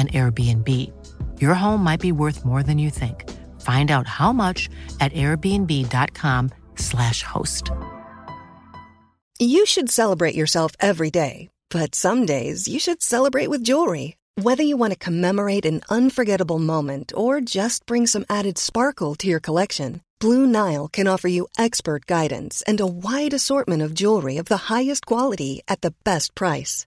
an Airbnb. Your home might be worth more than you think. Find out how much at airbnb.com/slash host. You should celebrate yourself every day, but some days you should celebrate with jewelry. Whether you want to commemorate an unforgettable moment or just bring some added sparkle to your collection, Blue Nile can offer you expert guidance and a wide assortment of jewelry of the highest quality at the best price.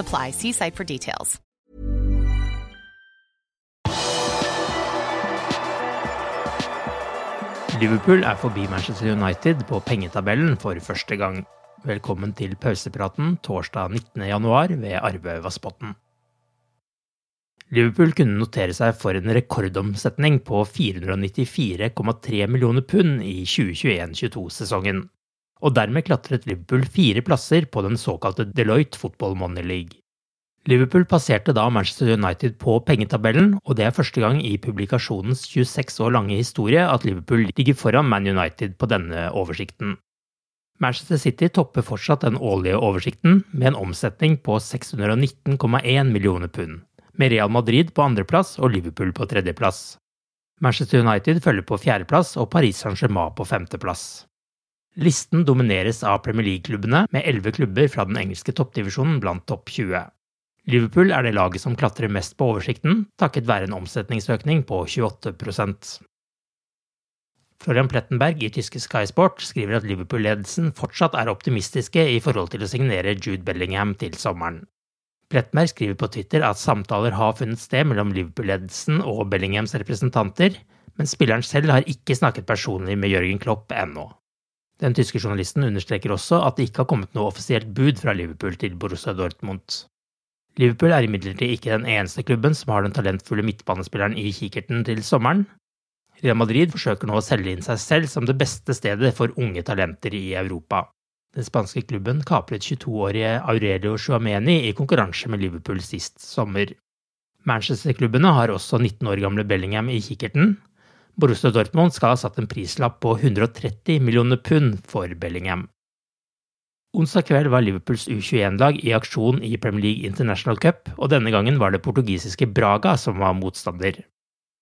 apply. See site for details. Liverpool er forbi Manchester United på pengetabellen for første gang. Velkommen til pausepraten torsdag 19.1 ved Arve Vassbotn. Liverpool kunne notere seg for en rekordomsetning på 494,3 millioner pund i 2021-22-sesongen, og dermed klatret Liverpool fire plasser på den såkalte Deloitte Football Money League. Liverpool passerte da Manchester United på pengetabellen, og det er første gang i publikasjonens 26 år lange historie at Liverpool ligger foran Man United på denne oversikten. Manchester City topper fortsatt den årlige oversikten med en omsetning på 619,1 millioner pund med Real Madrid på andreplass og Liverpool på tredjeplass. Manchester United følger på fjerdeplass og Paris Saint-Germain på femteplass. Listen domineres av Premier League-klubbene, med elleve klubber fra den engelske toppdivisjonen blant topp 20. Liverpool er det laget som klatrer mest på oversikten, takket være en omsetningsøkning på 28% Florian Plettenberg i tyske Sky Sport skriver at Liverpool-ledelsen fortsatt er optimistiske i forhold til å signere Jude Bellingham til sommeren. Plettenberg skriver på Twitter at samtaler har funnet sted mellom Liverpool-ledelsen og Bellinghams representanter, men spilleren selv har ikke snakket personlig med Jørgen Klopp ennå. Den tyske journalisten understreker også at det ikke har kommet noe offisielt bud fra Liverpool til Borussia Dortmund. Liverpool er imidlertid ikke den eneste klubben som har den talentfulle midtbanespilleren i kikkerten til sommeren. Real Madrid forsøker nå å selge inn seg selv som det beste stedet for unge talenter i Europa. Den spanske klubben kapret 22-årige Aurelio Chuameni i konkurranse med Liverpool sist sommer. Manchester-klubbene har også 19 år gamle Bellingham i kikkerten. Borussia Dortmund skal ha satt en prislapp på 130 millioner pund for Bellingham. Onsdag kveld var Liverpools U21-lag i aksjon i Premier League International Cup, og denne gangen var det portugisiske Braga som var motstander.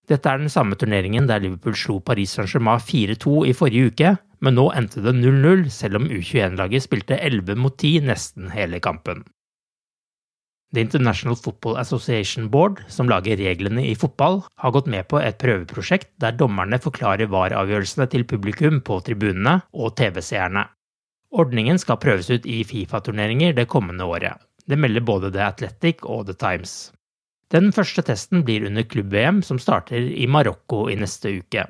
Dette er den samme turneringen der Liverpool slo Paris Saint-Germain 4-2 i forrige uke, men nå endte det 0-0, selv om U21-laget spilte 11 mot 10 nesten hele kampen. The International Football Association Board, som lager reglene i fotball, har gått med på et prøveprosjekt der dommerne forklarer VAR-avgjørelsene til publikum på tribunene og TV-seerne. Ordningen skal prøves ut i Fifa-turneringer det kommende året. Det melder både The Athletic og The Times. Den første testen blir under klubb-VM, som starter i Marokko i neste uke.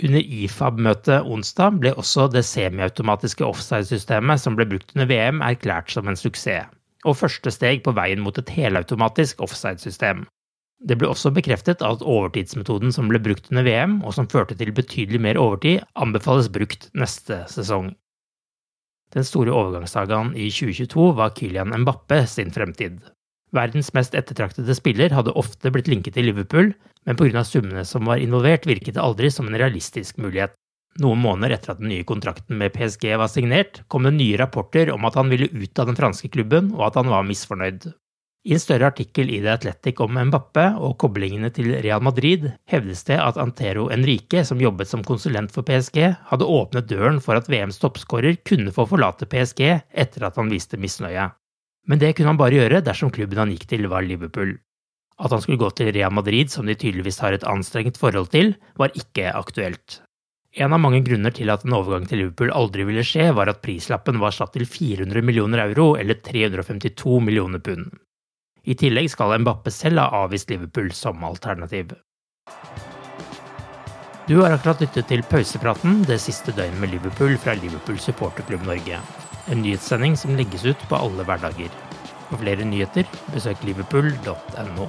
Under IFAB-møtet onsdag ble også det semiautomatiske offside-systemet som ble brukt under VM, erklært som en suksess, og første steg på veien mot et helautomatisk offside-system. Det ble også bekreftet at overtidsmetoden som ble brukt under VM, og som førte til betydelig mer overtid, anbefales brukt neste sesong. Den store overgangssagaen i 2022 var Kylian Mbappe sin fremtid. Verdens mest ettertraktede spiller hadde ofte blitt linket til Liverpool, men pga. summene som var involvert, virket det aldri som en realistisk mulighet. Noen måneder etter at den nye kontrakten med PSG var signert, kom det nye rapporter om at han ville ut av den franske klubben, og at han var misfornøyd. I en større artikkel i The Athletic om Mbappe og koblingene til Real Madrid hevdes det at Antero Enrique, som jobbet som konsulent for PSG, hadde åpnet døren for at VMs toppskårer kunne få forlate PSG etter at han viste misnøye. Men det kunne han bare gjøre dersom klubben han gikk til, var Liverpool. At han skulle gå til Real Madrid, som de tydeligvis har et anstrengt forhold til, var ikke aktuelt. En av mange grunner til at en overgang til Liverpool aldri ville skje, var at prislappen var satt til 400 millioner euro, eller 352 millioner pund. I tillegg skal Mbappe selv ha avvist Liverpool som alternativ. Du har akkurat lyttet til pausepraten det siste døgnet med Liverpool fra Liverpool supporterklubb Norge. En nyhetssending som legges ut på alle hverdager. For flere nyheter, besøk liverpool.no.